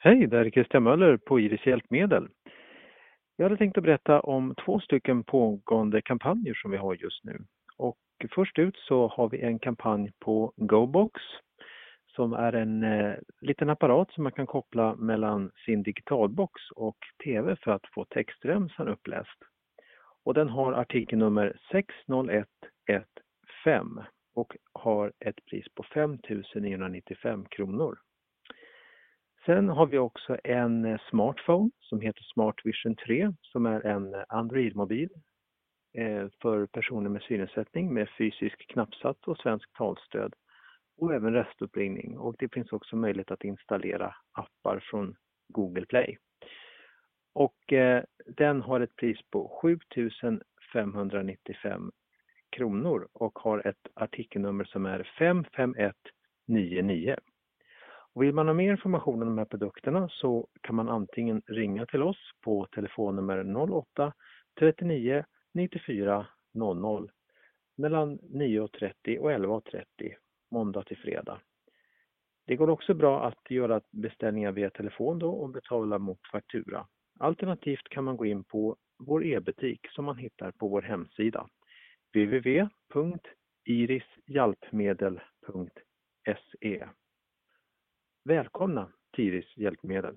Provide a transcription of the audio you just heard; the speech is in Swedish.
Hej, det här är Christian Möller på Iris Hjälpmedel. Jag hade tänkt att berätta om två stycken pågående kampanjer som vi har just nu. Och först ut så har vi en kampanj på GoBox som är en eh, liten apparat som man kan koppla mellan sin digitalbox och TV för att få textremsan uppläst. Och den har artikelnummer 60115 och har ett pris på 5 995 kronor. Sen har vi också en eh, smartphone som heter Smart Vision 3 som är en eh, Android-mobil eh, för personer med synnedsättning med fysisk knappsats och svensk talstöd och även röstuppringning. Och det finns också möjlighet att installera appar från Google Play. Och eh, den har ett pris på 7 595 kronor och har ett artikelnummer som är 55199. Och vill man ha mer information om de här produkterna så kan man antingen ringa till oss på telefonnummer 08 39 94 00 mellan 9.30 och 11.30 måndag till fredag. Det går också bra att göra beställningar via telefon då och betala mot faktura. Alternativt kan man gå in på vår e-butik som man hittar på vår hemsida www.irishjalpmedel.se Välkomna till Iris hjälpmedel!